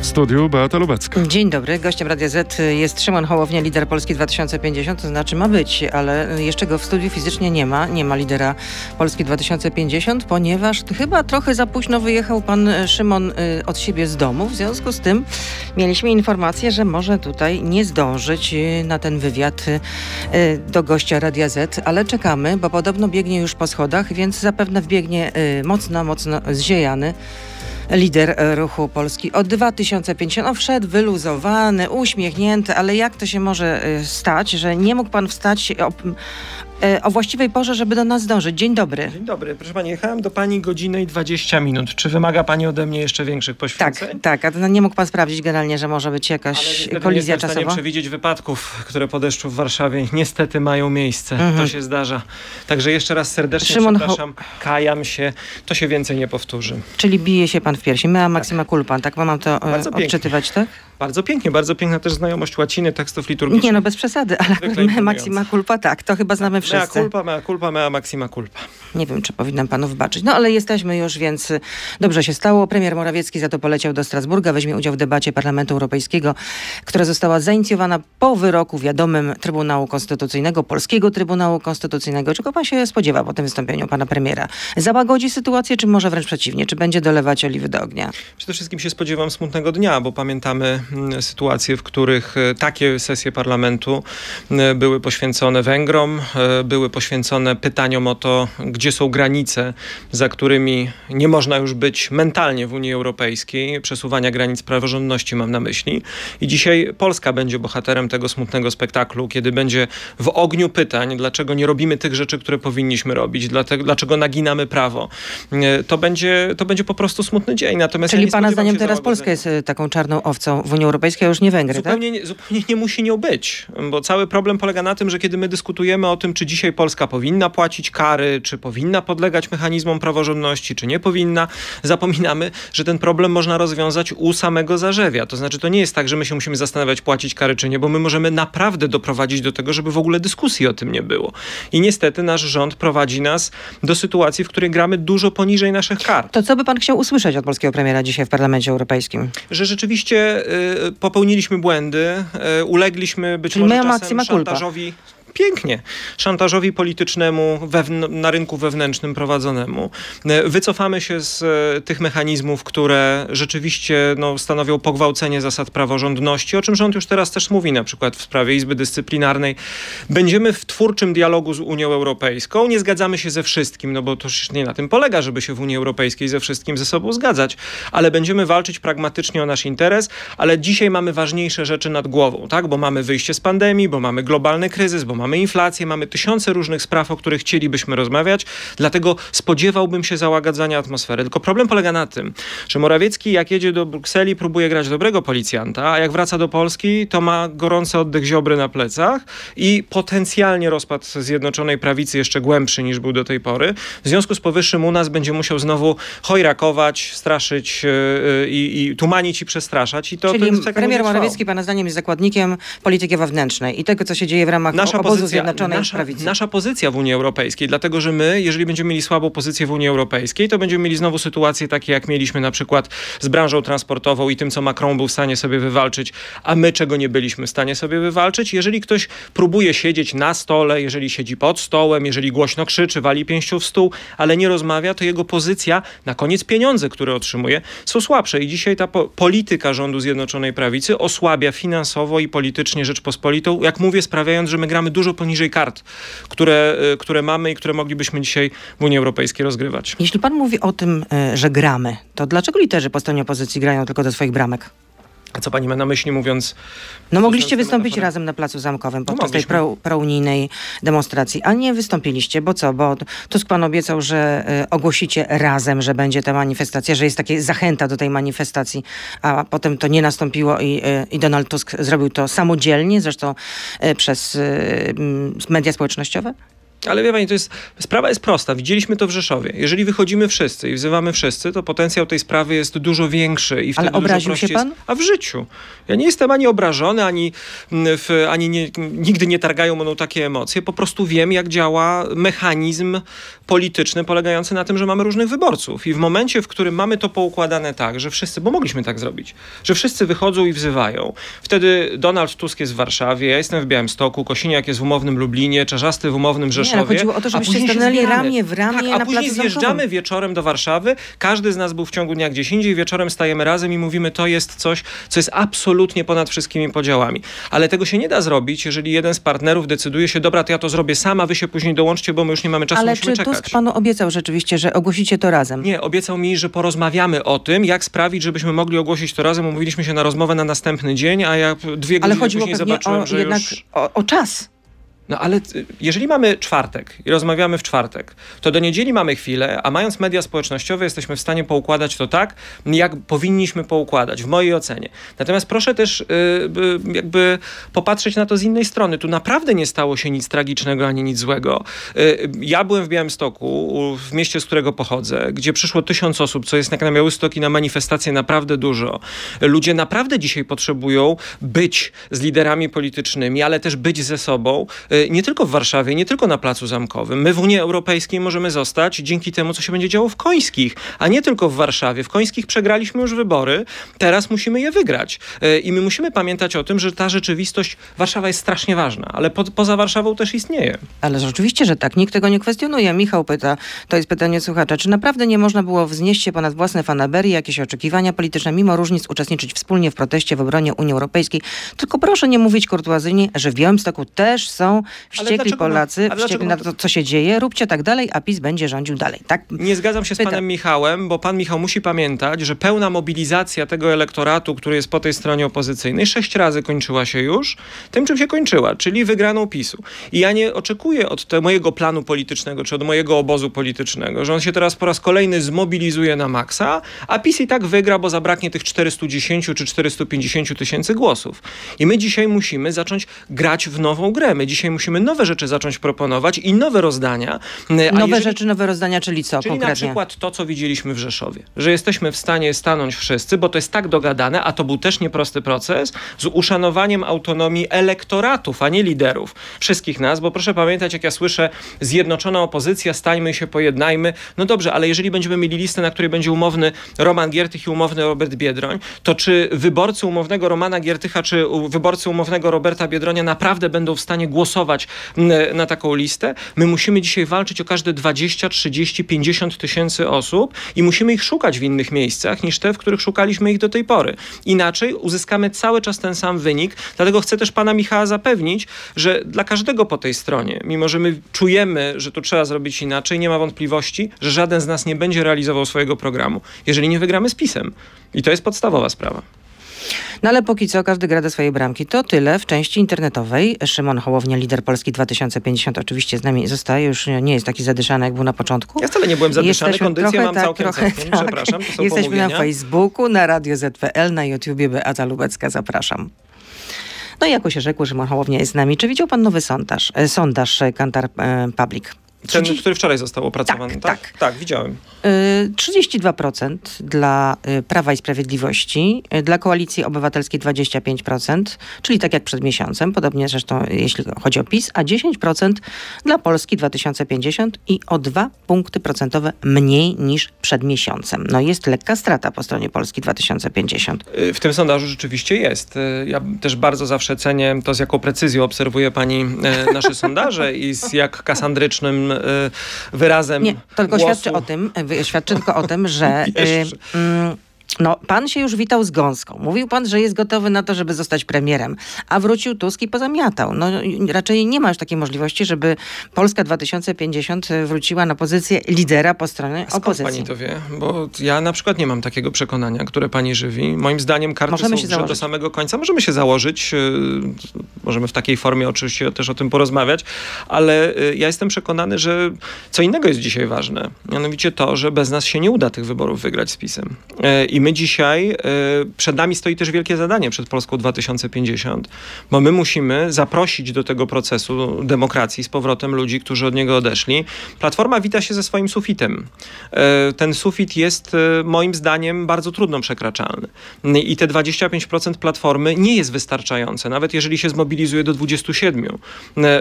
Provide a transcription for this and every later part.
W studiu Beata Lubecka. Dzień dobry. Gościem Radia Z jest Szymon Hołownia, lider Polski 2050, to znaczy ma być, ale jeszcze go w studiu fizycznie nie ma. Nie ma lidera Polski 2050, ponieważ chyba trochę za późno wyjechał pan Szymon y, od siebie z domu. W związku z tym mieliśmy informację, że może tutaj nie zdążyć y, na ten wywiad y, do gościa Radia Z, ale czekamy, bo podobno biegnie już po schodach, więc zapewne wbiegnie mocno, mocno zziejany lider ruchu Polski od 2050. No wszedł wyluzowany, uśmiechnięty, ale jak to się może stać, że nie mógł pan wstać o, E, o właściwej porze, żeby do nas zdążyć. Dzień dobry. Dzień dobry. Proszę pani, jechałem do pani godzinę i 20 minut. Czy wymaga pani ode mnie jeszcze większych poświęceń? Tak, tak. A nie mógł pan sprawdzić generalnie, że może być jakaś Ale kolizja nie czasowa? Nie przewidzieć wypadków, które po deszczu w Warszawie niestety mają miejsce. Mhm. To się zdarza. Także jeszcze raz serdecznie Szymon przepraszam, kajam się. To się więcej nie powtórzy. Czyli bije się pan w piersi. Mea maxima tak. culpa, tak? Mam to e, Bardzo odczytywać, tak? Bardzo pięknie, bardzo piękna też znajomość łaciny, tekstów liturgicznych. Nie no, bez przesady, ale maxima culpa, tak. To chyba znamy wszyscy. Mea culpa, mea culpa, mea maxima culpa. Nie wiem, czy powinnam panu wybaczyć. No ale jesteśmy już, więc dobrze się stało. Premier Morawiecki za to poleciał do Strasburga, weźmie udział w debacie Parlamentu Europejskiego, która została zainicjowana po wyroku wiadomym Trybunału Konstytucyjnego, Polskiego Trybunału Konstytucyjnego. Czego pan się spodziewa po tym wystąpieniu pana premiera? Załagodzi sytuację, czy może wręcz przeciwnie? Czy będzie dolewać oliwy do ognia? Przede wszystkim się spodziewam smutnego dnia, bo pamiętamy sytuacje, w których e, takie sesje parlamentu e, były poświęcone Węgrom, e, były poświęcone pytaniom o to, gdzie są granice, za którymi nie można już być mentalnie w Unii Europejskiej, przesuwania granic praworządności mam na myśli. I dzisiaj Polska będzie bohaterem tego smutnego spektaklu, kiedy będzie w ogniu pytań, dlaczego nie robimy tych rzeczy, które powinniśmy robić, dlaczego naginamy prawo. To będzie, to będzie po prostu smutny dzień. Natomiast Czyli ja Pana zdaniem teraz Polska jest taką czarną owcą w Unii Europejskiej, a już nie Węgry, zupełnie, tak? nie, zupełnie nie musi nią być, bo cały problem polega na tym, że kiedy my dyskutujemy o tym, czy dzisiaj Polska powinna płacić kary, czy powinna podlegać mechanizmom praworządności, czy nie powinna, zapominamy, że ten problem można rozwiązać u samego zarzewia. To znaczy, to nie jest tak, że my się musimy zastanawiać, płacić kary, czy nie, bo my możemy naprawdę doprowadzić do tego, żeby w ogóle dyskusji o tym nie było. I niestety nasz rząd prowadzi nas do sytuacji, w której gramy dużo poniżej naszych kar. To co by pan chciał usłyszeć od polskiego premiera dzisiaj w Parlamencie Europejskim? Że rzeczywiście y, popełniliśmy błędy, y, ulegliśmy być Czyli może czasem szantażowi. Culpa pięknie szantażowi politycznemu na rynku wewnętrznym prowadzonemu. E, wycofamy się z e, tych mechanizmów, które rzeczywiście no, stanowią pogwałcenie zasad praworządności, o czym rząd już teraz też mówi, na przykład w sprawie Izby Dyscyplinarnej. Będziemy w twórczym dialogu z Unią Europejską. Nie zgadzamy się ze wszystkim, no bo to już nie na tym polega, żeby się w Unii Europejskiej ze wszystkim ze sobą zgadzać, ale będziemy walczyć pragmatycznie o nasz interes, ale dzisiaj mamy ważniejsze rzeczy nad głową, tak? Bo mamy wyjście z pandemii, bo mamy globalny kryzys, bo mamy inflację, mamy tysiące różnych spraw, o których chcielibyśmy rozmawiać, dlatego spodziewałbym się załagadzania atmosfery. Tylko problem polega na tym, że Morawiecki jak jedzie do Brukseli próbuje grać dobrego policjanta, a jak wraca do Polski to ma gorący oddech Ziobry na plecach i potencjalnie rozpad Zjednoczonej Prawicy jeszcze głębszy niż był do tej pory. W związku z powyższym u nas będzie musiał znowu chojrakować, straszyć yy, i tumanić i przestraszać. I to, Czyli to premier Morawiecki pana zdaniem jest zakładnikiem polityki wewnętrznej i tego, co się dzieje w ramach Nasza pozycja, Zjednoczonej nasza, Prawicy. Nasza pozycja w Unii Europejskiej, dlatego że my, jeżeli będziemy mieli słabą pozycję w Unii Europejskiej, to będziemy mieli znowu sytuacje takie, jak mieliśmy na przykład z branżą transportową i tym, co Macron był w stanie sobie wywalczyć, a my czego nie byliśmy w stanie sobie wywalczyć. Jeżeli ktoś próbuje siedzieć na stole, jeżeli siedzi pod stołem, jeżeli głośno krzyczy, wali pięścią w stół, ale nie rozmawia, to jego pozycja, na koniec pieniądze, które otrzymuje, są słabsze. I dzisiaj ta po polityka rządu Zjednoczonej Prawicy osłabia finansowo i politycznie Rzeczpospolitą, jak mówię, sprawiając, że my gramy dużo poniżej kart, które, e, które mamy i które moglibyśmy dzisiaj w Unii Europejskiej rozgrywać. Jeśli pan mówi o tym, e, że gramy, to dlaczego literzy po stronie opozycji grają tylko do swoich bramek? A co pani ma na myśli mówiąc? No mogliście wystąpić razem na Placu Zamkowym no podczas no tej pro, prounijnej demonstracji, a nie wystąpiliście. Bo co? Bo Tusk pan obiecał, że y, ogłosicie razem, że będzie ta manifestacja, że jest taka zachęta do tej manifestacji, a potem to nie nastąpiło i, y, i Donald Tusk zrobił to samodzielnie, zresztą y, przez media społecznościowe? Ale wie pani, to jest, sprawa jest prosta. Widzieliśmy to w Rzeszowie. Jeżeli wychodzimy wszyscy i wzywamy wszyscy, to potencjał tej sprawy jest dużo większy. I Ale obraził się pan? Jest, a w życiu. Ja nie jestem ani obrażony, ani, w, ani nie, nigdy nie targają mną takie emocje. Po prostu wiem, jak działa mechanizm polityczny polegający na tym, że mamy różnych wyborców. I w momencie, w którym mamy to poukładane tak, że wszyscy, bo mogliśmy tak zrobić, że wszyscy wychodzą i wzywają. Wtedy Donald Tusk jest w Warszawie, ja jestem w Białymstoku, Kosiniak jest w umownym Lublinie, Czarzasty w umownym Rzeszowie. Nie, ale chodziło o to, a żebyście później stanęli ramię w ramię tak, a na później placu zjeżdżamy wieczorem do Warszawy. Każdy z nas był w ciągu dnia gdzieś indziej. Wieczorem stajemy razem i mówimy, to jest coś, co jest absolutnie ponad wszystkimi podziałami. Ale tego się nie da zrobić, jeżeli jeden z partnerów decyduje się, dobra, to ja to zrobię sama, wy się później dołączcie, bo my już nie mamy czasu, Ale musimy czekać. Tusk panu obiecał rzeczywiście, że ogłosicie to razem? Nie, obiecał mi, że porozmawiamy o tym, jak sprawić, żebyśmy mogli ogłosić to razem. Umówiliśmy się na rozmowę na następny dzień, a ja dwie Ale godziny chodziło później zobaczyłem, o, że jednak już... o, o czas. No ale y, jeżeli mamy czwartek i rozmawiamy w czwartek, to do niedzieli mamy chwilę, a mając media społecznościowe jesteśmy w stanie poukładać to tak, jak powinniśmy poukładać, w mojej ocenie. Natomiast proszę też y, jakby popatrzeć na to z innej strony. Tu naprawdę nie stało się nic tragicznego ani nic złego. Y, ja byłem w Białymstoku, w mieście, z którego pochodzę, gdzie przyszło tysiąc osób, co jest jak na Białystok i na manifestacje naprawdę dużo. Ludzie naprawdę dzisiaj potrzebują być z liderami politycznymi, ale też być ze sobą, nie tylko w Warszawie, nie tylko na Placu Zamkowym. My w Unii Europejskiej możemy zostać dzięki temu, co się będzie działo w Końskich, a nie tylko w Warszawie. W Końskich przegraliśmy już wybory, teraz musimy je wygrać. Y, I my musimy pamiętać o tym, że ta rzeczywistość, Warszawa jest strasznie ważna, ale po, poza Warszawą też istnieje. Ale rzeczywiście, że tak. Nikt tego nie kwestionuje. Michał pyta, to jest pytanie słuchacza, czy naprawdę nie można było wznieść się ponad własne fanaberie, jakieś oczekiwania polityczne, mimo różnic uczestniczyć wspólnie w proteście w obronie Unii Europejskiej? Tylko proszę nie mówić kurtuazyjnie, że w Białymstoku też są wściekli Polacy, wściekli na to, co się dzieje. Róbcie tak dalej, a PiS będzie rządził dalej. Tak? Nie zgadzam się z Pytam. panem Michałem, bo pan Michał musi pamiętać, że pełna mobilizacja tego elektoratu, który jest po tej stronie opozycyjnej, sześć razy kończyła się już tym, czym się kończyła, czyli wygraną PiSu. I ja nie oczekuję od te, mojego planu politycznego, czy od mojego obozu politycznego, że on się teraz po raz kolejny zmobilizuje na maksa, a PiS i tak wygra, bo zabraknie tych 410 czy 450 tysięcy głosów. I my dzisiaj musimy zacząć grać w nową grę. My dzisiaj musimy nowe rzeczy zacząć proponować i nowe rozdania. A Nowe jeżeli- rzeczy, nowe rozdania, czyli co Czyli na konkretnie? przykład to, co widzieliśmy w Rzeszowie, że jesteśmy w stanie stanąć wszyscy, bo to jest tak dogadane, a to był też nieprosty proces, z uszanowaniem autonomii elektoratów, a nie liderów. Wszystkich nas, bo proszę pamiętać, jak ja słyszę zjednoczona opozycja, stańmy się, pojednajmy. No dobrze, ale jeżeli będziemy mieli listę, na której będzie umowny Roman Giertych i umowny Robert Biedroń, to czy wyborcy umownego Romana Giertycha, czy wyborcy umownego Roberta Biedronia naprawdę będą w stanie głosować m, na taką listę? My musimy dzisiaj walczyć o każde 20, 30, 50 tysięcy osób i musimy ich szukać w innych miejscach niż te, w których szukaliśmy ich do tej pory. Inaczej uzyskamy cały czas ten sam wynik. Dlatego chcę też pana Michała zapewnić, że dla każdego po tej stronie, mimo że my czujemy, że to trzeba zrobić inaczej, nie ma wątpliwości, że żaden z nas nie będzie realizował swojego programu, jeżeli nie wygramy z PiSem. I to jest podstawowa sprawa. No ale póki co każdy gra do swojej bramki. To tyle w części internetowej. Szymon Hołownia, lider Polski 2050 oczywiście z nami zostaje. Już nie jest taki zadyszany, jak był na początku. Ja wcale nie byłem zadyszany, Jesteśmy kondycję trochę mam tak, całkiem, trochę całkiem. tak. Przepraszam, Jesteśmy na pomówienia. Facebooku, na Radio ZPL, na YouTubie Beata Lubecka. Zapraszam. No i jako się rzekło, Szymon Hołownia jest z nami. Czy widział pan nowy sondaż, e, sondaż e, Kantar e, Public? Ten, 30 który wczoraj został opracowany, Tak, tak? tak. Tak, widziałem. Y, 32% dla y, Prawa i Sprawiedliwości, y, dla Koalicji Obywatelskiej 25%, czyli tak jak przed miesiącem, podobnie zresztą jeśli chodzi o PiS, a 10% dla Polski 2050 i o 2 punkty procentowe mniej niż przed miesiącem. No jest lekka strata po stronie Polski 2050. Y, W tym sondażu rzeczywiście jest. Y, Ja też bardzo zawsze cenię to, z jaką precyzją obserwuje pani nasze sondaże i z jak kasandrycznym e, wyrazem Nie, tylko głosu. świadczy o tym, y, świadczy tylko o tym, że y, no, pan się już witał z gąską. Mówił pan, że jest gotowy na to, żeby zostać premierem, a wrócił Tusk i pozamiatał. No, i raczej nie ma już takiej możliwości, żeby Polska 2050 wróciła na pozycję lidera po stronie Skąd opozycji. pani to wie? Bo ja na przykład nie mam takiego przekonania, które pani żywi. Moim zdaniem karty Możemy są się do samego końca. Możemy się założyć. y, Możemy w takiej formie oczywiście też o tym porozmawiać, ale y, ja jestem przekonany, że co innego jest dzisiaj ważne. Mianowicie to, że bez nas się nie uda tych wyborów wygrać z PiSem. Y, I my dzisiaj, przed nami stoi też wielkie zadanie przed Polską 2050, bo my musimy zaprosić do tego procesu demokracji z powrotem ludzi, którzy od niego odeszli. Platforma wita się ze swoim sufitem. Ten sufit jest moim zdaniem bardzo trudno przekraczalny. I te 25% Platformy nie jest wystarczające, nawet jeżeli się zmobilizuje do 27,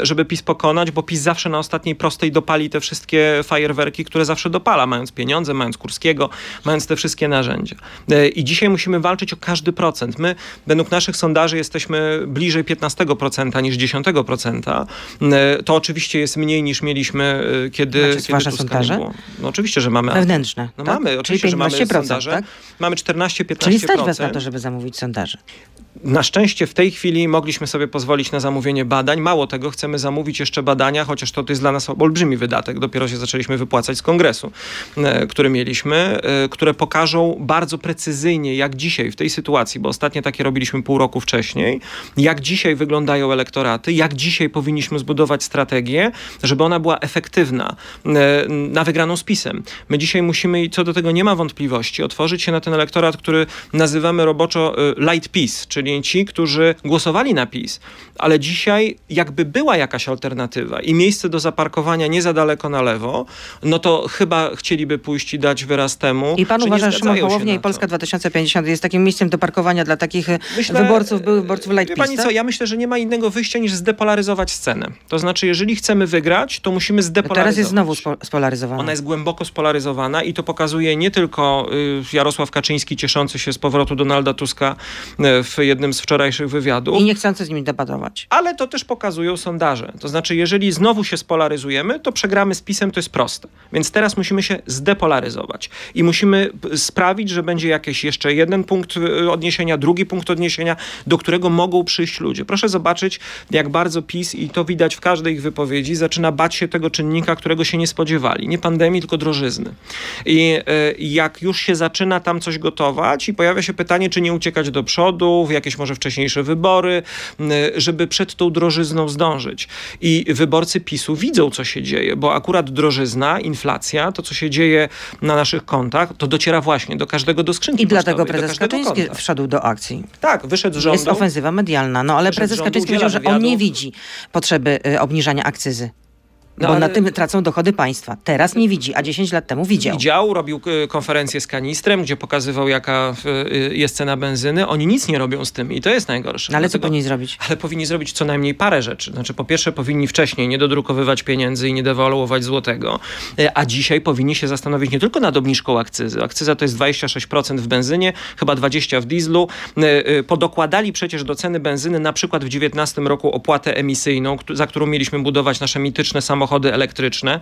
żeby PiS pokonać, bo PiS zawsze na ostatniej prostej dopali te wszystkie fajerwerki, które zawsze dopala, mając pieniądze, mając Kurskiego, mając te wszystkie narzędzia. I dzisiaj musimy walczyć o każdy procent. My, według naszych sondaży, jesteśmy bliżej 15% niż 10%. E, to oczywiście jest mniej niż mieliśmy, e, kiedy, Macie kiedy wasze Tuska sondaże? nie było. No oczywiście, że mamy. Wewnętrzne. No tak? mamy, oczywiście, że mamy 15%, sondaże. tak? Mamy 14-15%. Czyli stać was na to, żeby zamówić sondaże. Na szczęście w tej chwili mogliśmy sobie pozwolić na zamówienie badań. Mało tego, chcemy zamówić jeszcze badania, chociaż to, jest dla nas olbrzymi wydatek. Dopiero się zaczęliśmy wypłacać z kongresu, e, który mieliśmy, e, które pokażą bardzo precyzyjnie, jak dzisiaj w tej sytuacji, bo ostatnie takie robiliśmy pół roku wcześniej, jak dzisiaj wyglądają elektoraty, jak dzisiaj powinniśmy zbudować strategię, żeby ona była efektywna e, na wygraną z PiSem. My dzisiaj musimy, i co do tego nie ma wątpliwości, otworzyć się na ten elektorat, który nazywamy roboczo light PiS, czyli ci, którzy głosowali na PiS, ale dzisiaj jakby była jakaś alternatywa i miejsce do zaparkowania nie za daleko na lewo, no to chyba chcieliby pójść i dać wyraz temu, I pan uważa, że Szymon Hołownia i Polska to. 2050 jest takim miejscem do parkowania dla takich e, Myślę, wyborców, byłych wyborców light Wie PiS, pani tak? co, ja myślę, że nie ma innego wyjścia niż zdepolaryzować scenę. To znaczy, jeżeli chcemy wygrać, to musimy zdepolaryzować. Teraz jest znowu spo- spolaryzowana. Ona jest głęboko spolaryzowana i to pokazuje nie tylko y, Jarosław Kaczyński cieszący się z powrotu Donalda Tuska y, w jednym z wczorajszych wywiadów, I nie chcący z nimi debatować. ale to też pokazują sondaże. To znaczy, jeżeli znowu się spolaryzujemy, to przegramy z PiSem, to jest proste. Więc teraz musimy się zdepolaryzować i musimy sprawić, że będzie jakiś jeszcze jeden punkt y, odniesienia, drugi punkt odniesienia, do którego mogą przyjść ludzie. Proszę zobaczyć, jak bardzo PiS, i to widać w każdej ich wypowiedzi, zaczyna bać się tego czynnika, którego się nie spodziewali. Nie pandemii, tylko drożyzny. I y, jak już się zaczyna tam coś gotować i pojawia się pytanie, czy nie uciekać do przodu, w jakieś może wcześniejsze wybory, żeby przed tą drożyzną zdążyć. I wyborcy PiSu widzą, co się dzieje, bo akurat drożyzna, inflacja, to co się dzieje na naszych kontach, to dociera właśnie do każdego do skrzynki I dlatego prezes Kaczyński konta. wszedł do akcji. Tak, wyszedł z rządu. Jest ofensywa medialna, no ale prezes Kaczyński powiedział, że on nie widzi potrzeby y, obniżania akcyzy. No, bo ale- na tym tracą dochody państwa. Teraz nie widzi, a 10 lat temu widział. Widział, robił y, konferencję z kanistrem, gdzie pokazywał, jaka y, jest cena benzyny. Oni nic nie robią z tym i to jest najgorsze. No ale co Dlatego- powinni zrobić? Ale powinni zrobić co najmniej parę rzeczy. Znaczy, po pierwsze, powinni wcześniej nie dodrukowywać pieniędzy i nie dewaluować złotego, e, a dzisiaj powinni się zastanowić nie tylko nad obniżką akcyzy. Akcyza to jest 26% w benzynie, chyba 20% w dieslu. E, e, Podokładali przecież do ceny benzyny na przykład w 2019 roku opłatę emisyjną, za którą mieliśmy budować nasze mityczne samochody elektryczne,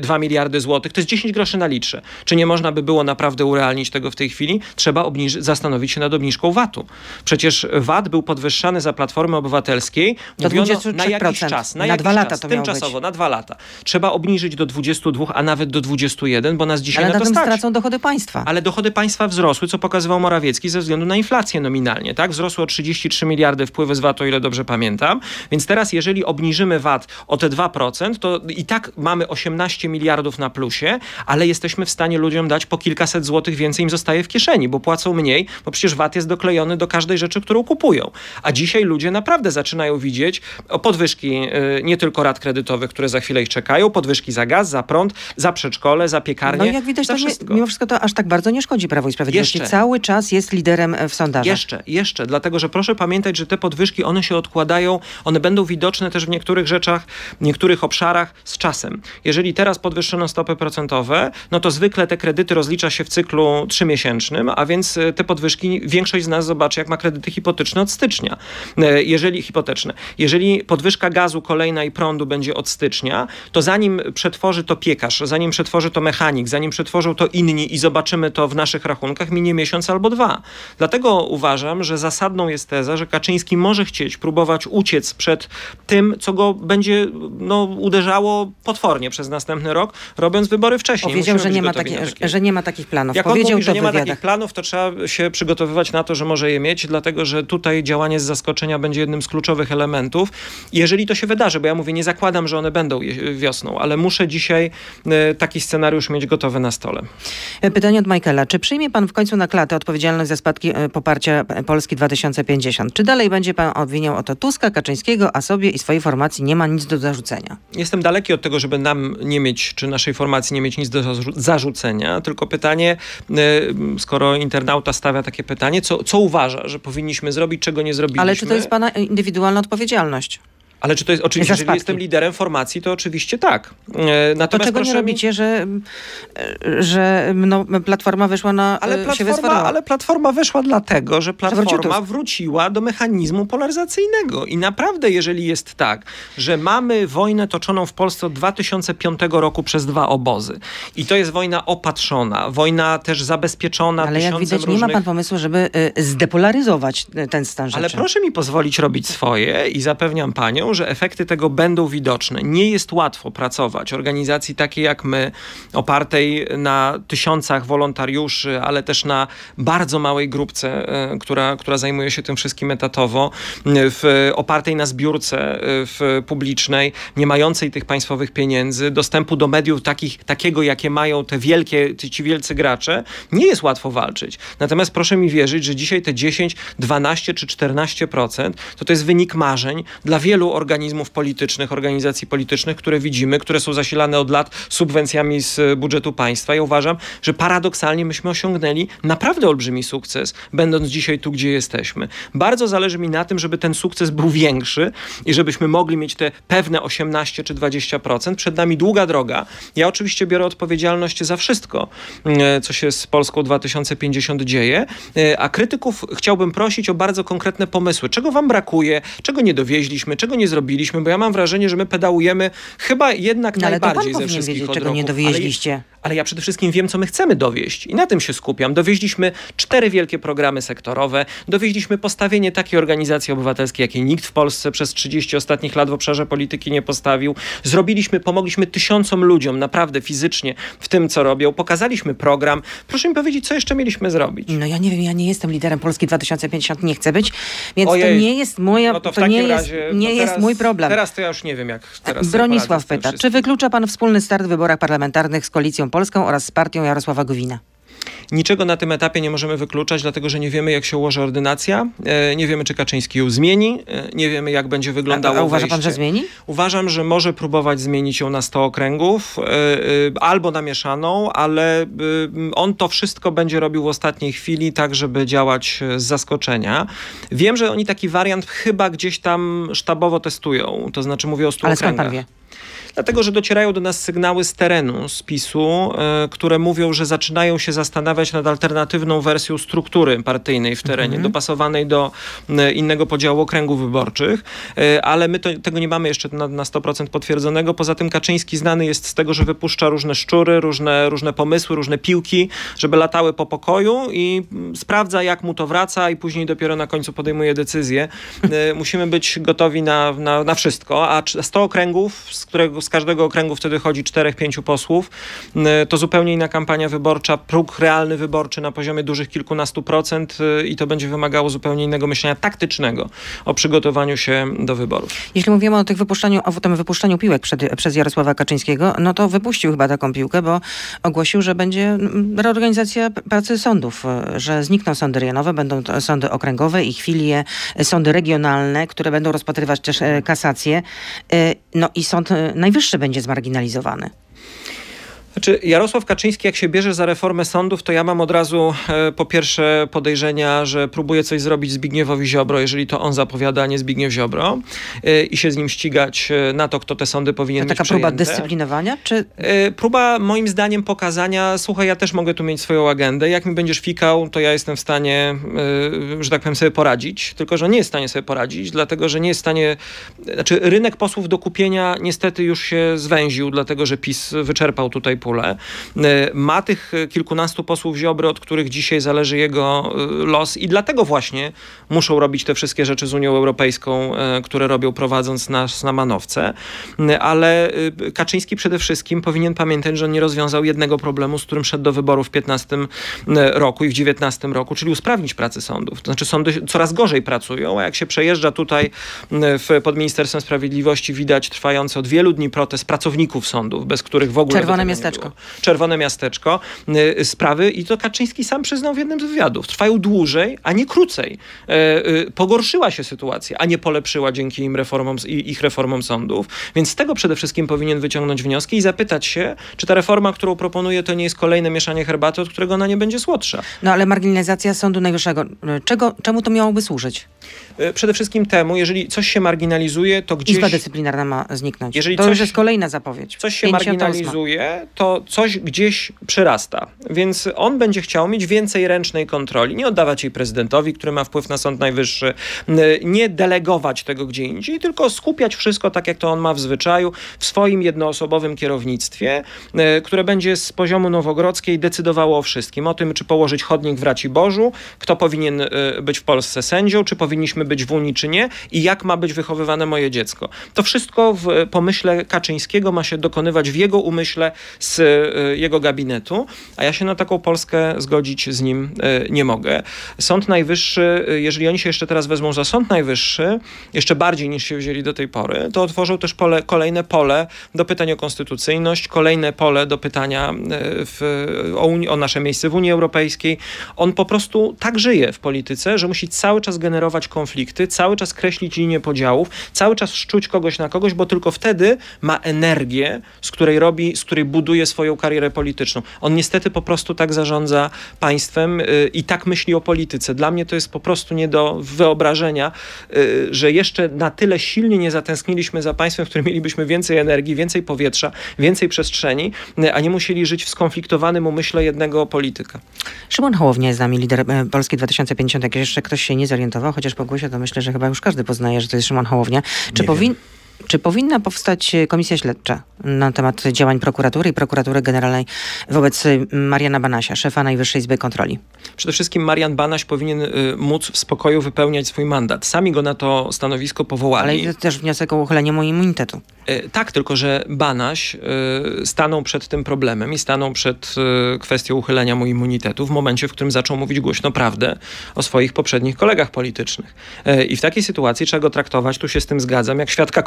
2 miliardy złotych. To jest 10 groszy na litrze. Czy nie można by było naprawdę urealnić tego w tej chwili? Trzeba obniży- zastanowić się nad obniżką VAT-u. Przecież VAT był podwyższany za Platformy Obywatelskiej Do Mówiono 23%. na jakiś czas. Na, Na jakiś dwa lata czas, to miało Tymczasowo, być. na dwa lata. Trzeba obniżyć do 22, a nawet do 21, bo nas dzisiaj Ale na na to stać. stracą dochody państwa. Ale dochody państwa wzrosły, co pokazywał Morawiecki ze względu na inflację nominalnie. Tak? Wzrosły o 33 miliardy wpływy z VAT, o ile dobrze pamiętam. Więc teraz, jeżeli obniżymy VAT o te 2%, to i tak mamy 18 miliardów na plusie, ale jesteśmy w stanie ludziom dać po kilkaset złotych więcej im zostaje w kieszeni, bo płacą mniej, bo przecież VAT jest doklejony do każdej rzeczy, którą kupują. A dzisiaj ludzie naprawdę zaczynają widzieć podwyżki y, nie tylko rat kredytowych, które za chwilę ich czekają, podwyżki za gaz, za prąd, za przedszkole, za piekarnię, No jak widać, to wszystko. mimo wszystko to aż tak bardzo nie szkodzi Prawo i Sprawiedliwości. Jeszcze. Cały czas jest liderem e, w sondażach. Jeszcze, jeszcze, dlatego że proszę pamiętać, że te podwyżki, one się odkładają, one będą widoczne też w niektórych rzeczach, w niektórych obszarach z czasem. Jeżeli teraz podwyższono stopy procentowe, no to zwykle te kredyty rozlicza się w cyklu trzymiesięcznym, a więc e, te podwyżki większość z nas zobaczy, jak ma kredyty hipoteczne od stycznia. E, Jeżeli hipoteczne. Jeżeli podwyżka gazu kolejna i prądu będzie od stycznia, to zanim przetworzy to piekarz, zanim przetworzy to mechanik, zanim przetworzą to inni i zobaczymy to w naszych rachunkach, minie miesiąc albo dwa. Dlatego uważam, że zasadną jest teza, że Kaczyński może chcieć próbować uciec przed tym, co go będzie no, uderzało wzrastało potwornie przez następny rok, robiąc wybory wcześniej. Powiedział, Musimy że nie, ma takie, że nie ma takich planów. Jak on Powiedział mówi, że nie w ma wywiadach. takich planów, to trzeba się przygotowywać na to, że może je mieć, dlatego że tutaj działanie z zaskoczenia będzie jednym z kluczowych elementów. Jeżeli to się wydarzy, bo ja mówię, nie zakładam, że one będą wiosną, ale muszę dzisiaj e, taki scenariusz mieć gotowy na stole. Pytanie od Michaela. Czy przyjmie pan w końcu na klatę odpowiedzialność za spadki e, poparcia e, Polski 2050? Czy dalej będzie pan obwiniał o to Tuska, Kaczyńskiego, a sobie i swojej formacji nie ma nic do zarzucenia? Jestem daleki od tego, żeby nam nie mieć, czy naszej formacji nie mieć nic do zarzu- zarzucenia, tylko pytanie, e, skoro internauta stawia takie pytanie, co, co uważa, że powinniśmy zrobić, czego nie zrobiliśmy. Ale czy to jest pana indywidualna odpowiedzialność? Ale czy to jest, oczywiście, jeżeli jestem liderem formacji, to oczywiście tak. E, To Natomiast czego nie proszę mi- robicie, że, e, że no, Platforma wyszła na Ale e, się platforma, ale platforma wyszła dlatego, że platforma wróciła do mechanizmu polaryzacyjnego. I naprawdę, jeżeli jest tak, że mamy wojnę toczoną w Polsce od 2005 roku przez dwa obozy i to jest wojna opatrzona, wojna też zabezpieczona Ale jak widać, nie ma różnych... pan pomysłu, żeby zdepolaryzować ten stan rzeczy. Ale proszę mi pozwolić robić swoje i zapewniam panią, że efekty tego będą widoczne. Nie jest łatwo pracować organizacji takiej jak my, opartej na tysiącach wolontariuszy, ale też na bardzo małej grupce, e, która, która zajmuje się tym wszystkim etatowo, w, opartej na zbiórce e, w, publicznej, nie mającej tych państwowych pieniędzy, dostępu do mediów takich, takiego, jakie mają te wielkie, ci wielcy gracze, nie jest łatwo walczyć. Natomiast proszę mi wierzyć, że dzisiaj te 10, 12 czy 14% to to jest wynik marzeń dla wielu organizmów politycznych, organizacji politycznych, które widzimy, które są zasilane od lat subwencjami z budżetu państwa. Ja uważam, że paradoksalnie myśmy osiągnęli naprawdę olbrzymi sukces, będąc dzisiaj tu, gdzie jesteśmy. Bardzo zależy mi na tym, żeby ten sukces był większy i żebyśmy mogli mieć te pewne 18 czy 20%. Przed nami długa droga. Ja oczywiście biorę odpowiedzialność za wszystko, e, co się z Polską 2050 dzieje, e, a krytyków chciałbym prosić o bardzo konkretne pomysły. Czego wam brakuje, czego nie dowieźliśmy, czego nie zrobiliśmy, bo ja mam wrażenie, że my pedałujemy chyba jednak No, najbardziej ze wszystkich wiedzieć, czego nie dowieźliście. Ale, ale ja przede wszystkim wiem, co my chcemy dowieść i na tym się skupiam. Dowieźliśmy cztery wielkie programy sektorowe, dowieźliśmy postawienie takiej organizacji obywatelskiej, jakiej nikt w Polsce przez 30 ostatnich lat w obszarze polityki nie postawił. Zrobiliśmy, pomogliśmy tysiącom ludziom naprawdę fizycznie w tym, co robią. Pokazaliśmy program. Proszę mi powiedzieć, co jeszcze mieliśmy zrobić? No ja nie wiem, ja nie jestem liderem Polski 2050, nie chcę być, więc Ojej. to nie jest moja, No to w to takim nie jest, razie, nie no jest mój problem. Teraz to ja już nie wiem, jak teraz Bronisław pyta, czy wyklucza pan wspólny start w wyborach parlamentarnych z Koalicją Polską oraz z partią Jarosława Gowina? Niczego na tym etapie nie możemy wykluczać, dlatego że nie wiemy, jak się ułoży ordynacja, e, nie wiemy, czy Kaczyński ją zmieni, e, nie wiemy, jak będzie A, wyglądało a uważa pan, wejście. że zmieni? Uważam, że może próbować zmienić ją na 100 okręgów e, albo na mieszaną, ale on to wszystko będzie robił w ostatniej chwili, tak żeby działać z zaskoczenia. Wiem, że oni taki wariant chyba gdzieś tam sztabowo testują, to znaczy mówię o 100 Ale skąd pan okręgach. wie? Dlatego, że docierają do nas sygnały z terenu, z PiSu, e, które mówią, że zaczynają się zastanawiać nad alternatywną wersją struktury partyjnej w terenie, dopasowanej do e, innego podziału okręgów wyborczych, e, ale my to, tego nie mamy jeszcze na, na 100% potwierdzonego. Poza tym Kaczyński znany jest z tego, że wypuszcza różne szczury, różne, różne pomysły, różne piłki, żeby latały po pokoju i mm, sprawdza, jak mu to wraca i później dopiero na końcu podejmuje decyzję. Musimy być gotowi na, na, na wszystko, a cz- 100 okręgów, z, którego, z każdego okręgu wtedy chodzi 4-5 posłów, to zupełnie inna kampania wyborcza, próg realny wyborczy na poziomie dużych kilkunastu procent e, i to będzie wymagało zupełnie innego myślenia taktycznego o przygotowaniu się do wyborów. Jeśli mówimy o tych wypuszczaniu, o tym wypuszczaniu piłek przed, przez Jarosława Kaczyńskiego, no to wypuścił chyba taką piłkę, bo ogłosił, że będzie reorganizacja pracy sądów, e, że znikną sądy rejonowe, będą sądy okręgowe i chwilie e, sądy regionalne, które będą rozpatrywać też e, kasacje. No i sąd najwyższy będzie zmarginalizowany. Znaczy, Jarosław Kaczyński, jak się bierze za reformę sądów, to ja mam od razu e, po pierwsze podejrzenia, że próbuje coś zrobić Zbigniewowi Ziobro, jeżeli to on zapowiada, a nie Zbigniew Ziobro, e, i się z nim ścigać e, na to, kto te sądy powinien To mieć taka próba dyscyplinowania, czy Próba moim zdaniem pokazania, słuchaj, ja też mogę tu mieć swoją agendę, jak mi będziesz fikał, to ja jestem w stanie, że tak powiem, sobie poradzić, tylko że nie jest w stanie sobie poradzić, dlatego że nie jest w stanie, znaczy rynek posłów do kupienia niestety już się zwęził, dlatego że PiS wyczerpał tutaj pulę. Ma tych kilkunastu posłów Ziobry, od których dzisiaj zależy jego los i dlatego właśnie muszą robić te wszystkie rzeczy z Unią Europejską, które robią prowadząc nas na manowce. Ale Kaczyński przede wszystkim powinien pamiętać, że on nie rozwiązał jednego problemu, z którym szedł do wyborów w 15 roku i w 19 roku, czyli usprawnić pracę sądów. To znaczy sądy coraz gorzej pracują, a jak się przejeżdża tutaj w, pod Ministerstwem Sprawiedliwości widać trwający od wielu dni protest pracowników sądów, bez których w ogóle... Czerwone miasteczko. Czerwone miasteczko. Sprawy i to Kaczyński sam przyznał w jednym z wywiadów. Trwają dłużej, a nie krócej. E, y, pogorszyła się sytuacja, a nie polepszyła dzięki im reformom, ich reformom sądów. Więc z tego przede wszystkim powinien wyciągnąć wnioski i zapytać się, czy ta reforma, którą proponuje, to nie jest kolejne mieszanie herbaty, od którego ona nie będzie słodsza. No ale marginalizacja Sądu Najwyższego, czego, czemu to miałoby służyć? E, przede wszystkim temu, jeżeli coś się marginalizuje, to gdzieś... Izba dyscyplinarna ma zniknąć. Jeżeli to coś, już jest kolejna zapowiedź. Coś się marginalizuje, to coś gdzieś przyrasta. Więc on będzie chciał mieć więcej ręcznej kontroli. Nie oddawać jej prezydentowi, który ma wpływ na Sąd Najwyższy. Nie delegować tego gdzie indziej, tylko skupiać wszystko tak, jak to on ma w zwyczaju, w swoim jednoosobowym kierownictwie, które będzie z poziomu Nowogrodzkiej decydowało o wszystkim. O tym, czy położyć chodnik w Raciborzu, kto powinien e, być w Polsce sędzią, czy powinniśmy być w Unii, czy nie i jak ma być wychowywane moje dziecko. To wszystko w pomyśle Kaczyńskiego ma się dokonywać w jego umyśle z e, jego gabinetu, a ja się na taką Polskę zgodzić z nim nie mogę. Sąd Najwyższy, jeżeli oni się jeszcze teraz wezmą za Sąd Najwyższy, jeszcze bardziej niż się wzięli do tej pory, to otworzą też pole, kolejne pole do pytań o konstytucyjność, kolejne pole do pytania w, o, Unii, o nasze miejsce w Unii Europejskiej. On po prostu tak żyje w polityce, że musi cały czas generować konflikty, cały czas kreślić linię podziałów, cały czas szczuć kogoś na kogoś, bo tylko wtedy ma energię, z której robi, z której buduje swoją karierę polityczną. On niestety po prostu tak zarządza państwem y, i tak myśli o polityce. Dla mnie to jest po prostu nie do wyobrażenia, y, że jeszcze na tyle silnie nie zatęskniliśmy za państwem, w którym mielibyśmy więcej energii, więcej powietrza, więcej przestrzeni, y, a nie musieli żyć w skonfliktowanym umyśle jednego polityka. Szymon Hołownia jest z nami, lider Polski 2050. Jak jeszcze ktoś się nie zorientował, chociaż po głosie, to myślę, że chyba już każdy poznaje, że to jest Szymon Hołownia. Czy powin... Czy powinna powstać komisja śledcza na temat działań prokuratury i prokuratury generalnej wobec Mariana Banasia, szefa Najwyższej Izby Kontroli? Przede wszystkim Marian Banaś powinien y, móc w spokoju wypełniać swój mandat. Sami go na to stanowisko powołali. Ale też wniosek o uchylenie mu immunitetu. Y, tak, tylko że Banaś y, stanął przed tym problemem i stanął przed kwestią uchylenia mu immunitetu w momencie, w którym zaczął mówić głośno prawdę o swoich poprzednich kolegach politycznych. I w takiej sytuacji trzeba go traktować, tu się z tym zgadzam, jak świadka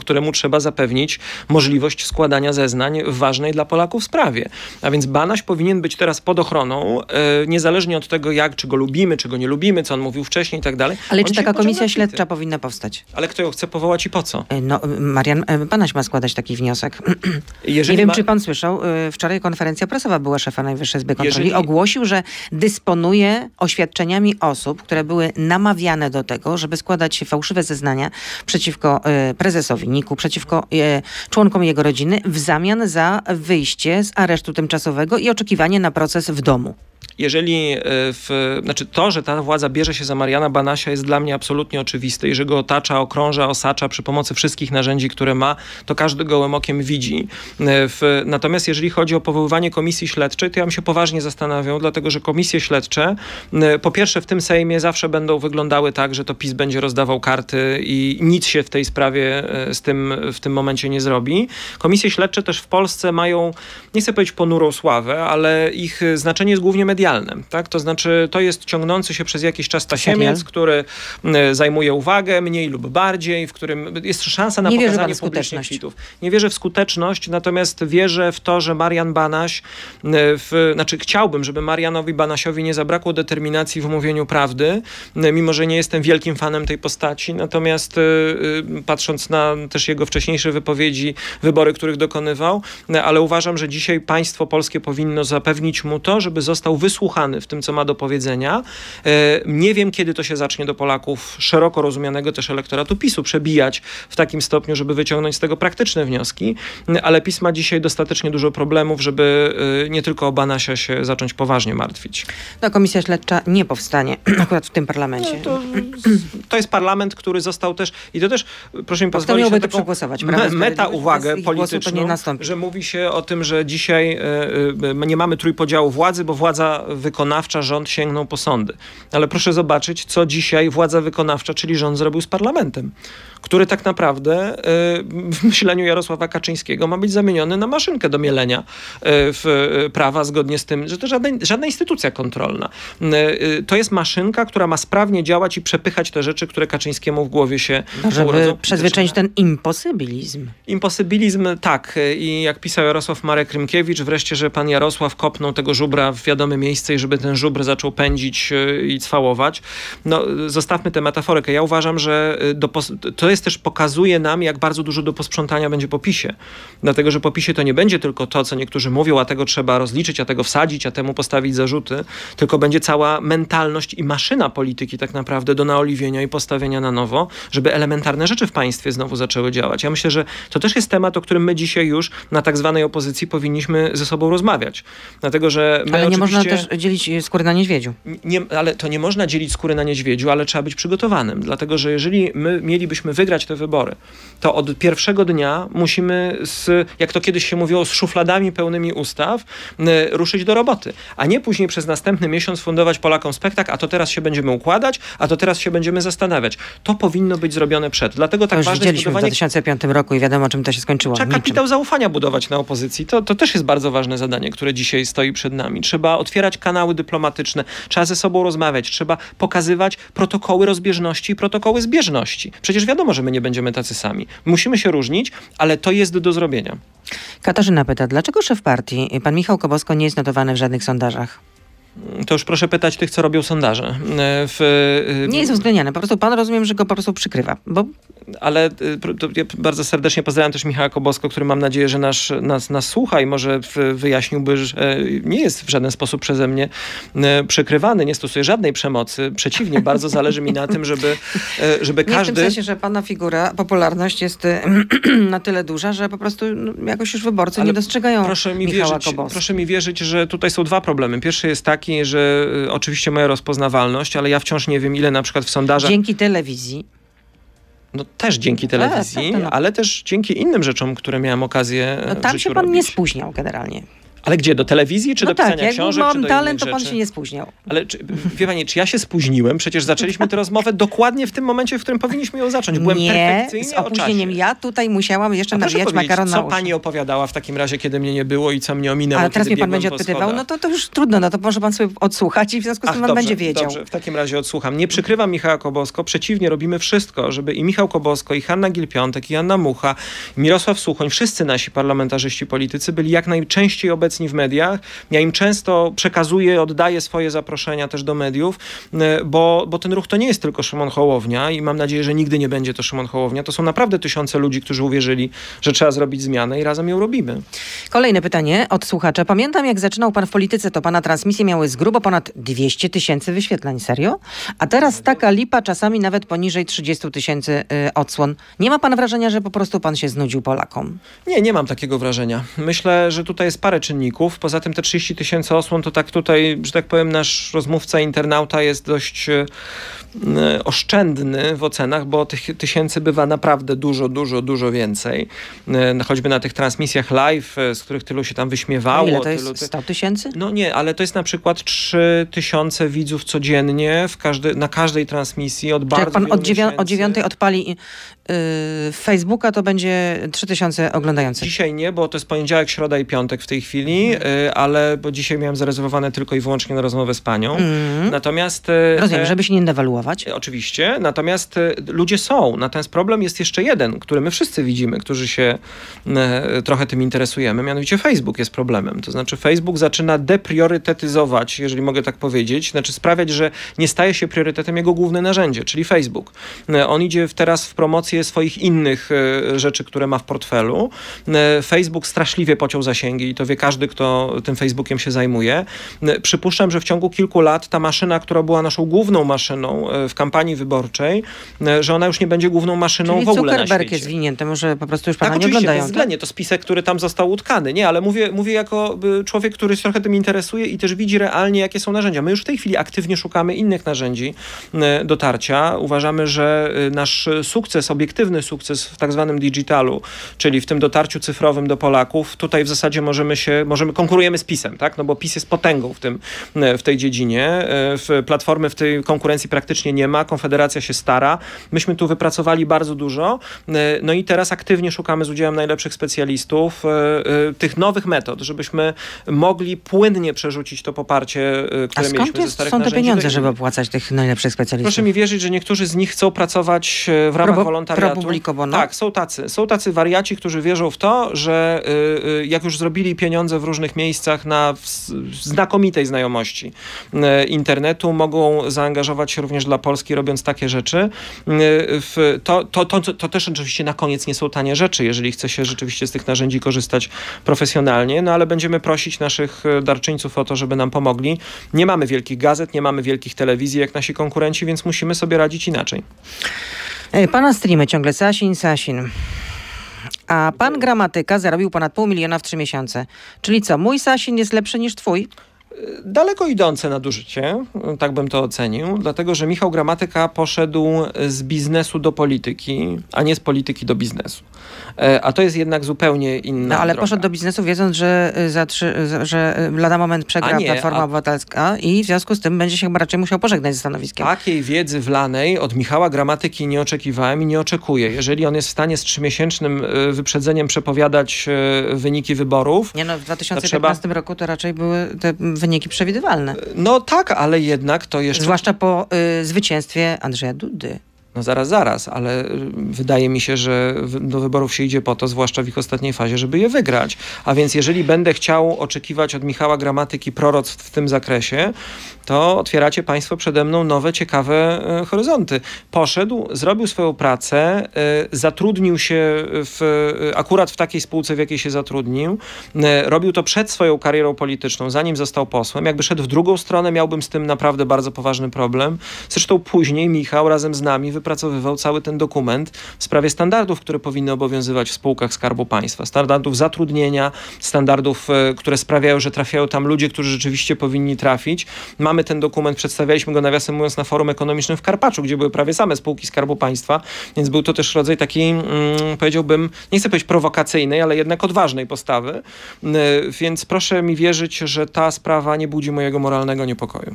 któremu trzeba zapewnić możliwość składania zeznań w ważnej dla Polaków sprawie. A więc Banaś powinien być teraz pod ochroną, e, niezależnie od tego, jak, czy go lubimy, czy go nie lubimy, co on mówił wcześniej i tak dalej. Ale czy taka komisja śledcza powinna powstać? Ale kto ją chce powołać i po co? E, no, Marian e, Banaś ma składać taki wniosek. Jeżeli nie wiem, ma... czy pan słyszał, wczoraj konferencja prasowa była szefa Najwyższej Izby Kontroli. Jeżeli... Ogłosił, że dysponuje oświadczeniami osób, które były namawiane do tego, żeby składać fałszywe zeznania przeciwko prezesowi prezesowi NIK-u przeciwko e, członkom jego rodziny w zamian za wyjście z aresztu tymczasowego i oczekiwanie na proces w domu jeżeli e, w, znaczy to, że ta władza bierze się za Mariana Banasia jest dla mnie absolutnie oczywiste i że go otacza, okrąża, osacza przy pomocy wszystkich narzędzi, które ma, to każdy gołym okiem widzi. E, w, natomiast jeżeli chodzi o powoływanie komisji śledczej, to ja bym się poważnie zastanawiał, dlatego że komisje śledcze e, po pierwsze w tym Sejmie zawsze będą wyglądały tak, że to PiS będzie rozdawał karty i nic się w tej sprawie z tym w tym momencie nie zrobi. Komisje śledcze też w Polsce mają, nie chcę powiedzieć ponurą sławę, ale ich znaczenie jest głównie medialne medialnym. Tak? To znaczy, to jest ciągnący się przez jakiś czas tasiemiec, który zajmuje uwagę mniej lub bardziej, w którym jest szansa na Nie pokazanie publicznych kwitów. Nie wierzę w skuteczność, natomiast wierzę w to, że Marian Banaś, w, znaczy chciałbym, żeby Marianowi Banasiowi nie zabrakło determinacji w mówieniu prawdy, mimo że nie jestem wielkim fanem tej postaci, natomiast y, y, patrząc na też jego wcześniejsze wypowiedzi, wybory, których dokonywał, ale uważam, że dzisiaj państwo polskie powinno zapewnić mu to, żeby został wysłuchany wysłuchany w tym, co ma do powiedzenia. E, nie wiem, kiedy to się zacznie do Polaków szeroko rozumianego też elektoratu PiSu przebijać w takim stopniu, żeby wyciągnąć z tego praktyczne wnioski, ale PiS ma dzisiaj dostatecznie dużo problemów, żeby e, nie tylko o Banasia się zacząć poważnie martwić. No, komisja śledcza nie powstanie akurat w tym parlamencie. No, to, to jest parlament, który został też, i to też, proszę mi pozwolić, miałby to przegłosować, me, Prawo i meta uwagę polityczną, że mówi się o tym, że dzisiaj e, e, nie mamy trójpodziału władzy, bo władza wykonawcza, rząd sięgną po sądy. Ale proszę zobaczyć, co dzisiaj władza wykonawcza, czyli rząd zrobił z parlamentem, który tak naprawdę e, w myśleniu Jarosława Kaczyńskiego ma być zamieniony na maszynkę do mielenia e, w e, prawa zgodnie z tym, że to żadna, żadna instytucja kontrolna. To jest maszynka, która ma sprawnie działać i przepychać te rzeczy, które Kaczyńskiemu w głowie się No, żeby urodzą. przezwyczaić ten imposybilizm. Imposybilizm tak. I jak pisał Jarosław Marek Rymkiewicz, wreszcie, że pan Jarosław kopnął tego żubra w wiadome miejsce i żeby ten żubr zaczął pędzić i cwałować. No, zostawmy tę metaforykę. Ja uważam, że do to jest też pokazuje nam, jak bardzo dużo do posprzątania będzie po PiSie. Dlatego, że po PiSie to nie będzie tylko to, co niektórzy mówią, a tego trzeba rozliczyć, a tego wsadzić, a temu postawić zarzuty, tylko będzie cała mentalność i maszyna polityki tak naprawdę do naoliwienia i postawienia na nowo, żeby elementarne rzeczy w państwie znowu zaczęły działać. Ja myślę, że to też jest temat, o którym my dzisiaj już na tak zwanej opozycji powinniśmy ze sobą rozmawiać. Dlatego, że my Ale nie można też dzielić skóry na niedźwiedziu. nie, ale to nie można dzielić skóry na niedźwiedziu, ale trzeba być przygotowanym. Dlatego, że jeżeli my mielibyśmy wygrać te wybory, to od pierwszego dnia musimy, z, jak to kiedyś się mówiło, z szufladami pełnymi ustaw y, ruszyć do roboty. A nie później przez następny miesiąc fundować Polakom spektakl, a to teraz się będziemy układać, a to teraz się będziemy zastanawiać. To powinno być zrobione przed. Dlatego tak już ważne jest widzieliśmy w budowanie 2005 roku i wiadomo, czym to się skończyło. Trzeba Niczym. kapitał zaufania budować na opozycji. To, to też jest bardzo ważne zadanie, które dzisiaj stoi przed nami. Trzeba otwierać kanały dyplomatyczne, trzeba ze sobą rozmawiać, trzeba pokazywać protokoły rozbieżności i protokoły zbieżności. Przecież wiadomo, że my nie będziemy tacy sami. Musimy się różnić, ale to jest do zrobienia. Katarzyna pyta, dlaczego szef partii, pan Michał Kobosko, nie jest notowany w żadnych sondażach? To już proszę pytać tych, co robią sondaże. E, W, e, Nie jest uwzględniany, po prostu pan rozumiem, że go po prostu przykrywa. Bo ale y, ja bardzo serdecznie pozdrawiam też Michała Kobosko, który mam nadzieję, że nasz, nas, nas słucha i może wyjaśniłby, że e, nie jest w żaden sposób przeze mnie e, przykrywany, nie stosuje żadnej przemocy. Przeciwnie, bardzo zależy mi na tym, żeby, e, żeby nie w tym każdy... sensie, że pana figura, popularność jest y, na tyle duża, że po prostu no, jakoś już wyborcy Ale nie dostrzegają Proszę mi, Michała wierzyć, Koboska. proszę mi wierzyć, że tutaj są dwa problemy. Pierwszy jest taki, że y, oczywiście moja rozpoznawalność, ale ja wciąż nie wiem, ile na przykład w sondażach Dzięki telewizji. No też dzięki telewizji, tak, tak, no. ale też dzięki innym rzeczom, które miałem okazję No, tam się pan nie robić. spóźniał generalnie. Ale gdzie? Do telewizji, czy no do tak, pisania jak książek, mam czy do talent, to pan rzeczy? się nie spóźniał. Ale czy, wie pani, czy ja się spóźniłem? Przecież zaczęliśmy tę rozmowę dokładnie w tym momencie, w którym powinniśmy ją zacząć. Byłem nie, perfekcyjnie z opóźnieniem. Ja tutaj musiałam jeszcze nawijać makaron na co pani opowiadała w takim razie, kiedy mnie nie było i co mnie ominęło, Ale teraz mnie pan będzie odpytywał, no to, to już trudno, no to może pan sobie odsłuchać i w związku z tym Ach, pan dobrze, będzie wiedział. Dobrze, w takim razie odsłucham. Nie przykrywam Michała Kobosko, przeciwnie, robimy wszystko, żeby i Michał Kobosko, i Hanna Gil-Piątek, i Anna Mucha, i Mirosław Suchoń, wszyscy nasi parlamentarzyści politycy byli jak najczęściej obecni w mediach. Ja im często przekazuję, oddaję swoje zaproszenia też do mediów, e, bo, bo ten ruch to nie jest tylko Szymon Hołownia i mam nadzieję, że nigdy nie będzie to Szymon Hołownia. To są naprawdę tysiące ludzi, którzy uwierzyli, że trzeba zrobić zmianę i razem ją robimy. Kolejne pytanie od słuchacza. Pamiętam, jak zaczynał pan w polityce, to pana transmisje miały z grubo ponad 200 tysięcy wyświetleń. Serio? A teraz taka lipa, czasami nawet poniżej 30 tysięcy y, odsłon. Nie ma pan wrażenia, że po prostu pan się znudził Polakom? Nie, nie mam takiego wrażenia. Myślę, że tutaj jest parę czynników. Poza tym te 30 tysięcy osłon, to tak tutaj, że tak powiem, nasz rozmówca, internauta jest dość e, oszczędny w ocenach, bo tych tysięcy bywa naprawdę dużo, dużo, dużo więcej. E, choćby na tych transmisjach live, e, z których tylu się tam A wyśmiewało. ile to tylu, jest? 100 tysięcy? no nie, ale to jest na przykład 3 tysiące widzów codziennie w każdy, na każdej transmisji od Czy bardzo jak pan od, dziewią- od dziewiątej odpali Facebooka, to będzie 3 tysiące oglądających. Dzisiaj nie, bo to jest poniedziałek, środa i piątek w tej chwili, y, ale bo dzisiaj miałem zarezerwowane tylko i wyłącznie na rozmowę z panią. Mhm. Natomiast... y, Rozumiem, żeby się nie dewaluować. Oczywiście, natomiast y, ludzie są. Natomiast problem jest jeszcze jeden, który my wszyscy widzimy, którzy się trochę tym interesujemy, mianowicie Facebook jest problemem. To znaczy Facebook zaczyna depriorytetyzować, jeżeli mogę tak powiedzieć, znaczy sprawiać, że nie staje się priorytetem jego główne narzędzie, czyli Facebook. On idzie teraz w promocję swoich innych e, rzeczy, które ma w portfelu. E, Facebook straszliwie pociął zasięgi i to wie każdy kto tym Facebookiem się zajmuje. Przypuszczam, że w ciągu kilku lat ta maszyna, która była naszą główną maszyną w kampanii wyborczej, że ona już nie będzie główną maszyną Czyli w ogóle Zuckerberg na świecie. jest winien temu, że po prostu już pana tak, nie oglądają. bezwzględnie. To spisek, który tam został utkany. Nie, ale mówię, mówię jako człowiek, który się trochę tym interesuje i też widzi realnie, jakie są narzędzia. My już w tej chwili aktywnie szukamy innych narzędzi dotarcia. Uważamy, że nasz sukces, obiektywny sukces w tak zwanym digitalu, czyli w tym dotarciu cyfrowym do Polaków, tutaj w zasadzie możemy się, możemy, konkurujemy z PiSem, tak? No bo PiS jest potęgą w, tym, w tej dziedzinie. W platformy w tej konkurencji praktycznie nie ma. Konfederacja się stara. Myśmy tu wypracowali bardzo dużo. No i teraz aktywnie szukamy z udziałem najlepszych specjalistów tych nowych metod, żebyśmy mogli płynnie przerzucić to poparcie, które A mieliśmy skąd ze starych są te pieniądze, żeby opłacać tych najlepszych specjalistów? Proszę mi wierzyć, że niektórzy z nich chcą pracować e, w ramach Pro- pro publico bono? Tak, są tacy. Są tacy wariaci, którzy wierzą w to, że y, y, jak już zrobili pieniądze w różnych miejscach na znakomitej znajomości y, internetu, mogą zaangażować się również dla Polski, robiąc takie rzeczy. To, to, to, to też oczywiście na koniec nie są tanie rzeczy, jeżeli chce się rzeczywiście z tych narzędzi korzystać profesjonalnie, no ale będziemy prosić naszych darczyńców o to, żeby nam pomogli. Nie mamy wielkich gazet, nie mamy wielkich telewizji jak nasi konkurenci, więc musimy sobie radzić inaczej. E, Pana streamy ciągle Sasin, Sasin. A pan gramatyka zarobił ponad pół miliona w trzy miesiące. Czyli co, mój Sasin jest lepszy niż twój? Daleko idące nadużycie, tak bym to ocenił, dlatego że Michał Gramatyka poszedł z biznesu do polityki, a nie z polityki do biznesu. E, A to jest jednak zupełnie inna No ale droga. poszedł do biznesu wiedząc, że, y, za trzy, że y, lada moment przegra nie, Platforma a- Obywatelska i w związku z tym będzie się chyba raczej musiał pożegnać ze stanowiskiem. Takiej wiedzy wlanej od Michała Gramatyki nie oczekiwałem i nie oczekuję. Jeżeli on jest w stanie z trzymiesięcznym e, wyprzedzeniem przepowiadać wyniki wyborów, Nie no, w 2015 roku to raczej były te wyniki przewidywalne. no tak, ale jednak to jeszcze Zwłaszcza po y, zwycięstwie Andrzeja Dudy. No zaraz, zaraz, ale y, wydaje mi się, że do wyborów się idzie po to, zwłaszcza w ich ostatniej fazie, żeby je wygrać. A więc jeżeli będę chciał oczekiwać od Michała Gramatyki proroctw w tym zakresie, to otwieracie Państwo przede mną nowe, ciekawe e, horyzonty. Poszedł, zrobił swoją pracę, e, zatrudnił się w, akurat w takiej spółce, w jakiej się zatrudnił. Robił to przed swoją karierą polityczną, zanim został posłem. Jakby szedł w drugą stronę, miałbym z tym naprawdę bardzo poważny problem. Zresztą później Michał razem z nami wypracowywał cały ten dokument w sprawie standardów, które powinny obowiązywać w spółkach Skarbu Państwa. Standardów zatrudnienia, standardów, e, które sprawiają, że trafiają tam ludzie, którzy rzeczywiście powinni trafić. Mamy ten dokument, przedstawialiśmy go nawiasem mówiąc na forum ekonomicznym w Karpaczu, gdzie były prawie same spółki Skarbu Państwa, więc był to też rodzaj takiej, mm, powiedziałbym, nie chcę powiedzieć prowokacyjnej, ale jednak odważnej postawy. E, Więc proszę mi wierzyć, że ta sprawa nie budzi mojego moralnego niepokoju.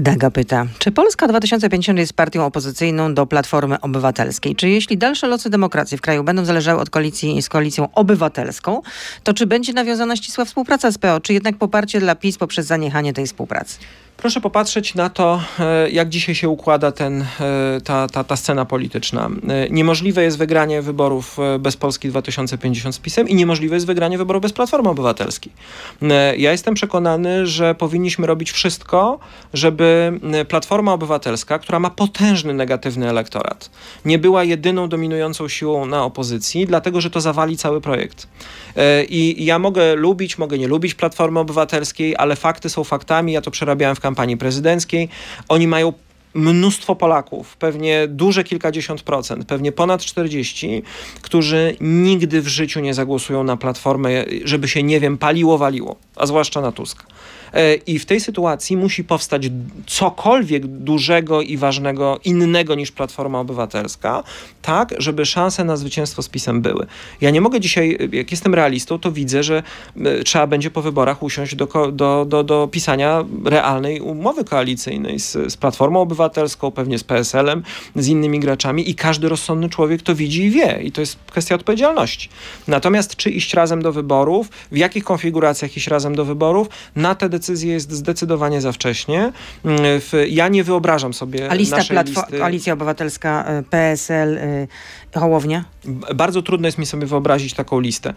Daga pyta, czy Polska 2050 jest partią opozycyjną do Platformy Obywatelskiej? Czy jeśli dalsze losy demokracji w kraju będą zależały od koalicji z koalicją obywatelską, to czy będzie nawiązana ścisła współpraca z PO, czy jednak poparcie dla PiS poprzez zaniechanie tej współpracy? Proszę popatrzeć na to, e, jak dzisiaj się układa ten, e, ta, ta, ta scena polityczna. E, Niemożliwe jest wygranie wyborów bez Polski 2050 z PiSem i niemożliwe jest wygranie wyborów bez Platformy Obywatelskiej. Ja jestem przekonany, że powinniśmy robić wszystko, żeby Platforma Obywatelska, która ma potężny negatywny elektorat, nie była jedyną dominującą siłą na opozycji, dlatego że to zawali cały projekt. I ja mogę lubić, mogę nie lubić Platformy Obywatelskiej, ale fakty są faktami. Ja to przerabiałem w kampanii prezydenckiej. Oni mają mnóstwo Polaków, pewnie duże kilkadziesiąt procent, pewnie ponad 40, którzy nigdy w życiu nie zagłosują na Platformę, żeby się, nie wiem, paliło, waliło, a zwłaszcza na Tuska. E, I w tej sytuacji musi powstać cokolwiek dużego i ważnego innego niż Platforma Obywatelska, tak, żeby szanse na zwycięstwo z PiSem były. Ja nie mogę dzisiaj, jak jestem realistą, to widzę, że e, trzeba będzie po wyborach usiąść do, do, do, do pisania realnej umowy koalicyjnej z, z Platformą Obywatelską, pewnie z PSL-em, z innymi graczami i każdy rozsądny człowiek to widzi i wie. I to jest kwestia odpowiedzialności. Natomiast czy iść razem do wyborów, w jakich konfiguracjach iść razem do wyborów, na te decyzje jest zdecydowanie za wcześnie. Mm, ja nie wyobrażam sobie A lista naszej Platfo- listy. Koalicja Obywatelska, y, PSL, y, Hołownia? Bardzo trudno jest mi sobie wyobrazić taką listę.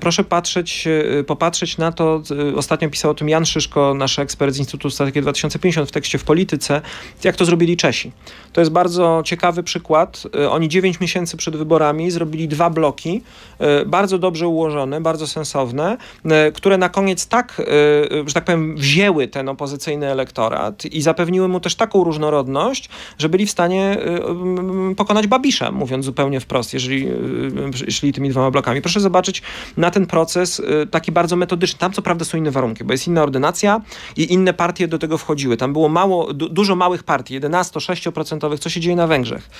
Proszę patrzeć, popatrzeć na to, ostatnio pisał o tym Jan Szyszko, nasz ekspert z Instytutu Strategii 2050 w tekście w Polityce, jak to zrobili Czesi. To jest bardzo ciekawy przykład. Oni 9 miesięcy przed wyborami zrobili dwa bloki, bardzo dobrze ułożone, bardzo sensowne, które na koniec tak, że tak powiem, wzięły ten opozycyjny elektorat i zapewniły mu też taką różnorodność, że byli w stanie pokonać Babisza, mówiąc zupełnie wprost, jeżeli szli tymi dwoma blokami. Proszę zobaczyć na ten proces taki bardzo metodyczny. Tam co prawda są inne warunki, bo jest inna ordynacja i inne partie do tego wchodziły. Tam było mało, du dużo małych partii, 11-6%, co się dzieje na Węgrzech.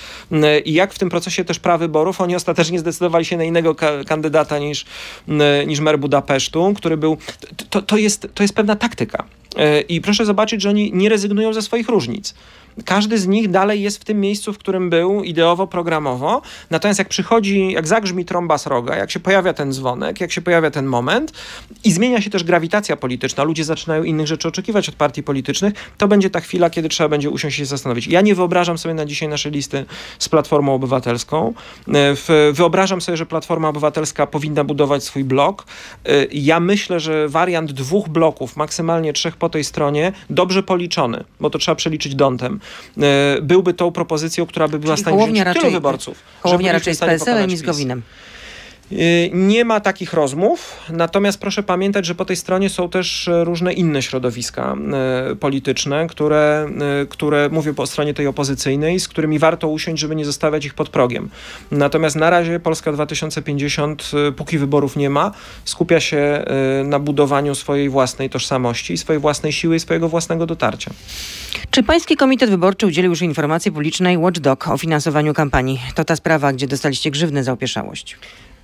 I jak w tym procesie też prawyborów, oni ostatecznie zdecydowali się na innego ka kandydata niż, niż mer Budapesztu, który był... To, to, jest, to jest pewna taktyka. I proszę zobaczyć, że oni nie rezygnują ze swoich różnic każdy z nich dalej jest w tym miejscu, w którym był ideowo, programowo. Natomiast jak przychodzi, jak zagrzmi trąba sroga, jak się pojawia ten dzwonek, jak się pojawia ten moment i zmienia się też grawitacja polityczna, ludzie zaczynają innych rzeczy oczekiwać od partii politycznych, to będzie ta chwila, kiedy trzeba będzie usiąść i się zastanowić. Ja nie wyobrażam sobie na dzisiaj naszej listy z Platformą Obywatelską. E, wyobrażam sobie, że Platforma Obywatelska powinna budować swój blok. E, ja myślę, że wariant dwóch bloków, maksymalnie trzech po tej stronie, dobrze policzony, bo to trzeba przeliczyć dątem, byłby tą propozycją, która by była w stanie wziąć raczej, tylu wyborców. Hołownia raczej z PSL-em i z Gowinem. Y, nie ma takich rozmów, natomiast proszę pamiętać, że po tej stronie są też różne inne środowiska y, polityczne, które, y, które mówię po stronie tej opozycyjnej, z którymi warto usiąść, żeby nie zostawiać ich pod progiem. Natomiast na razie Polska 2050, póki wyborów nie ma, skupia się na budowaniu swojej własnej tożsamości, swojej własnej siły i swojego własnego dotarcia. Czy Pański Komitet Wyborczy udzielił już informacji publicznej Watchdog o finansowaniu kampanii? To ta sprawa, gdzie dostaliście grzywny za opieszałość.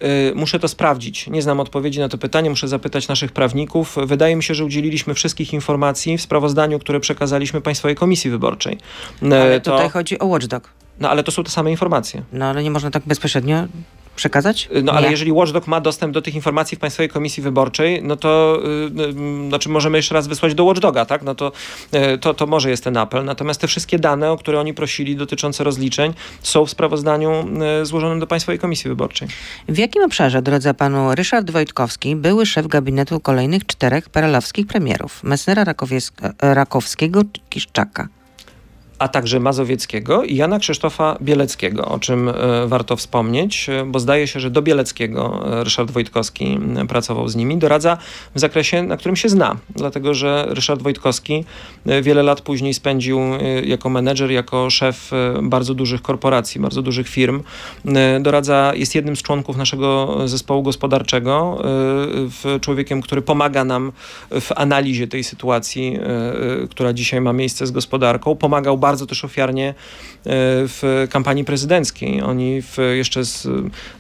Y, muszę to sprawdzić. Nie znam odpowiedzi na to pytanie, muszę zapytać naszych prawników. Wydaje mi się, że udzieliliśmy wszystkich informacji w sprawozdaniu, które przekazaliśmy Państwowej Komisji Wyborczej. Y, ale to... tutaj chodzi o Watchdog. No ale to są te same informacje. No ale nie można tak bezpośrednio przekazać? No ale jeżeli Watchdog ma dostęp do tych informacji w Państwowej Komisji Wyborczej, no to yy, znaczy możemy jeszcze raz wysłać do Watchdoga, tak? No to, yy, to, to może jest ten apel. Natomiast te wszystkie dane, o które oni prosili dotyczące rozliczeń, są w sprawozdaniu yy, złożonym do Państwowej Komisji Wyborczej. W jakim obszarze drodze panu Ryszard Wojtkowski, były szef gabinetu kolejnych czterech perelowskich premierów, Messnera Rakowskiego, Kiszczaka? A także Mazowieckiego i Jana Krzysztofa Bieleckiego, o czym e, warto wspomnieć, e, bo zdaje się, że do Bieleckiego e, Ryszard Wojtkowski pracował z nimi. Doradza w zakresie, na którym się zna, dlatego że Ryszard Wojtkowski wiele lat później spędził jako menedżer, jako szef bardzo dużych korporacji, bardzo dużych firm. Doradza jest jednym z członków naszego zespołu gospodarczego, człowiekiem, który pomaga nam w analizie tej sytuacji, która dzisiaj ma miejsce z gospodarką. Pomagał bardzo też ofiarnie e, w kampanii prezydenckiej. Oni w, jeszcze z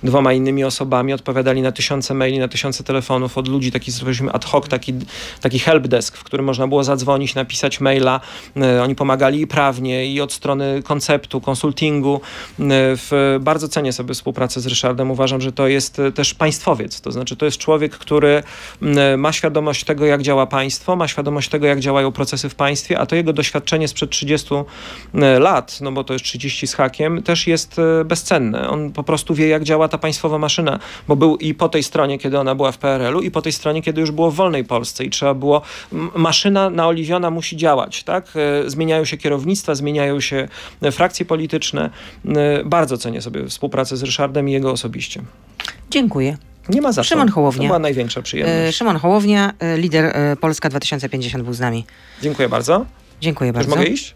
dwoma innymi osobami odpowiadali na tysiące maili, na tysiące telefonów od ludzi, taki zrobiliśmy ad hoc, taki, taki helpdesk, w którym można było zadzwonić, napisać maila. E, oni pomagali i prawnie, i od strony konceptu, konsultingu. E, w, bardzo cenię sobie współpracę z Ryszardem. Uważam, że to jest też państwowiec, to znaczy to jest człowiek, który ma świadomość tego, jak działa państwo, ma świadomość tego, jak działają procesy w państwie, a to jego doświadczenie sprzed 30 E, lat, no bo to jest 30 z hakiem, też jest e, bezcenne. On po prostu wie, jak działa ta państwowa maszyna, bo był i po tej stronie, kiedy ona była w PRL-u, i po tej stronie, kiedy już było w wolnej Polsce i trzeba było, maszyna naoliwiona musi działać, tak? E, zmieniają się kierownictwa, zmieniają się frakcje polityczne. Bardzo cenię sobie współpracę z Ryszardem i jego osobiście. Dziękuję. Nie ma za Szymon Hołownia. To była największa przyjemność. Szymon Hołownia, lider Polska 2050 był z nami. Dziękuję bardzo. Dziękuję Już bardzo. mogę iść?